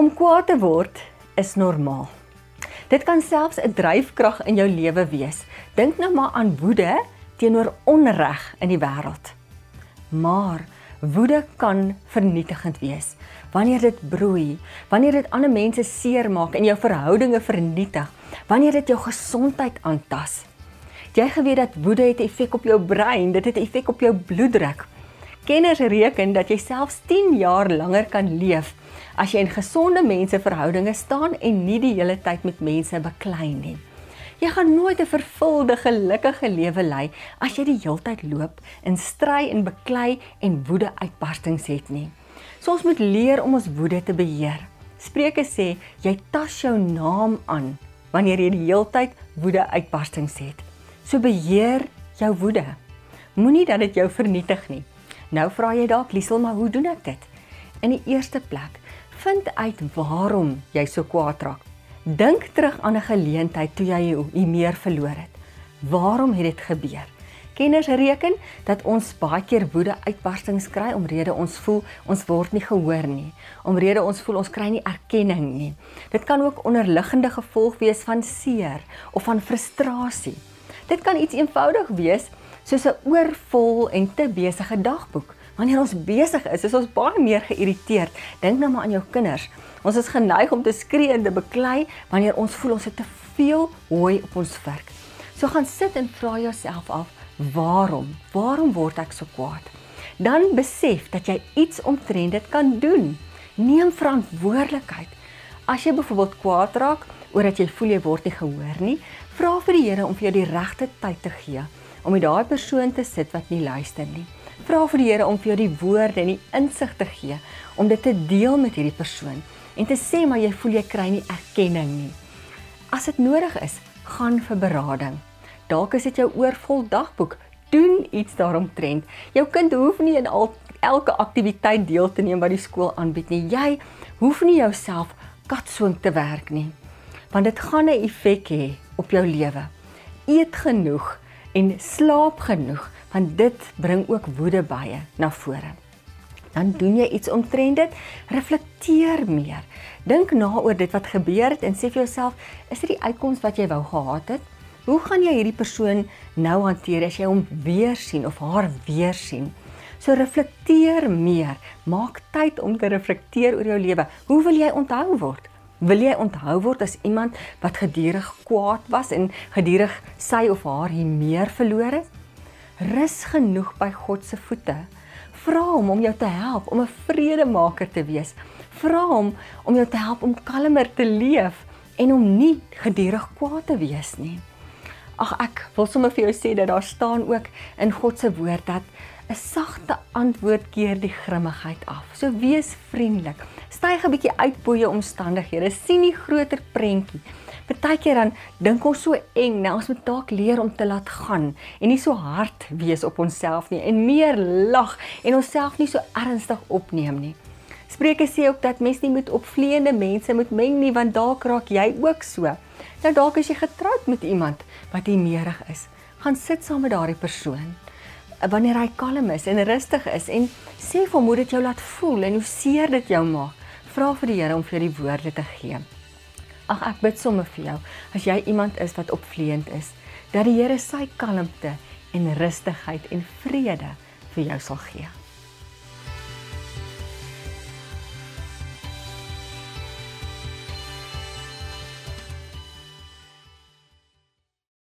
Om kwaad te word is normaal. Dit kan selfs 'n dryfkrag in jou lewe wees. Dink nou maar aan woede teenoor onreg in die wêreld. Maar woede kan vernietigend wees wanneer dit broei, wanneer dit ander mense seermaak en jou verhoudinge vernietig, wanneer dit jou gesondheid aantas. Jy geweet dat woede het effek op jou brein, dit het effek op jou bloeddruk. Kenners reken dat jy selfs 10 jaar langer kan leef as jy in gesonde menseverhoudinge staan en nie die hele tyd met mense beklei nie. Jy gaan nooit 'n vervulde, gelukkige lewe lei as jy die heeltyd loop en stry en beklei en woede uitbarstings het nie. So ons moet leer om ons woede te beheer. Spreuke sê jy tas jou naam aan wanneer jy die heeltyd woede uitbarstings het. So beheer jou woede. Moenie dat dit jou vernietig nie. Nou vra jy dalk Liesel, maar hoe doen ek dit? In die eerste plek, vind uit waarom jy so kwaad raak. Dink terug aan 'n geleentheid toe jy jy meer verloor het. Waarom het dit gebeur? Kenners reken dat ons baie keer woede uitbarstings kry omrede ons voel ons word nie gehoor nie, omrede ons voel ons kry nie erkenning nie. Dit kan ook onderliggende gevolg wees van seer of van frustrasie. Dit kan iets eenvoudig wees soos 'n oorvol en te besige dagboek. Wanneer ons besig is, is ons baie meer geïrriteerd. Dink nou maar aan jou kinders. Ons is geneig om te skree en te beklei wanneer ons voel ons het te veel hooi op ons werk. So gaan sit en vra jouself af, waarom? Waarom word ek so kwaad? Dan besef dat jy iets omtrent dit kan doen. Neem verantwoordelikheid. As jy byvoorbeeld kwaad raak oor dat jy voel jy word nie gehoor nie, vra vir die Here om vir jou die regte tyd te gee om met daai persoon te sit wat nie luister nie. Vra vir die Here om vir jou die woorde en die insig te gee om dit te deel met hierdie persoon en te sê maar jy voel jy kry nie erkenning nie. As dit nodig is, gaan vir berading. Dalk is dit jou oorvol dagboek. Doen iets daaromtrent. Jou kind hoef nie in al elke aktiwiteit deel te neem wat die skool aanbied nie. Jy hoef nie jouself katswing te werk nie. Want dit gaan 'n effek hê op jou lewe. Eet genoeg en slaap genoeg, want dit bring ook woede baie na vore. Dan doen jy iets omtrent dit, reflekteer meer. Dink na oor dit wat gebeur het en sê vir jouself, is dit die uitkoms wat jy wou gehad het? Hoe gaan jy hierdie persoon nou hanteer as jy hom weer sien of haar weer sien? So reflekteer meer. Maak tyd om te reflekteer oor jou lewe. Hoe wil jy onthou word? Wil jy onthou word as iemand wat gedurig kwaad was en gedurig sy of haar hier meer verloor het? Rus genoeg by God se voete. Vra hom om jou te help om 'n vredemaker te wees. Vra hom om jou te help om kalmer te leef en om nie gedurig kwaad te wees nie. Ag ek wil sommer vir jou sê dat daar staan ook in God se woord dat 'n sagte antwoord keer die grimmigheid af. So wees vriendelik. Styg 'n bietjie uit bo jou omstandighede. sien die groter prentjie. Partykeer dan dink ons so eng, nou ons moet dalk leer om te laat gaan en nie so hard wees op onsself nie en meer lag en onsself nie so ernstig opneem nie. Spreuke sê ook dat mens nie met opvleende mense moet meng nie want dalk raak jy ook so. Nou dalk as jy getroud met iemand wat nie meerig is, gaan sit saam met daardie persoon wanneer hy kalm is en rustig is en sê vir hom hoe dit jou laat voel en hoe seer dit jou maak. Vra vir die Here om vir die woorde te gee. Ag ek bid sommer vir jou as jy iemand is wat opvleend is, dat die Here sy kalmte en rustigheid en vrede vir jou sal gee.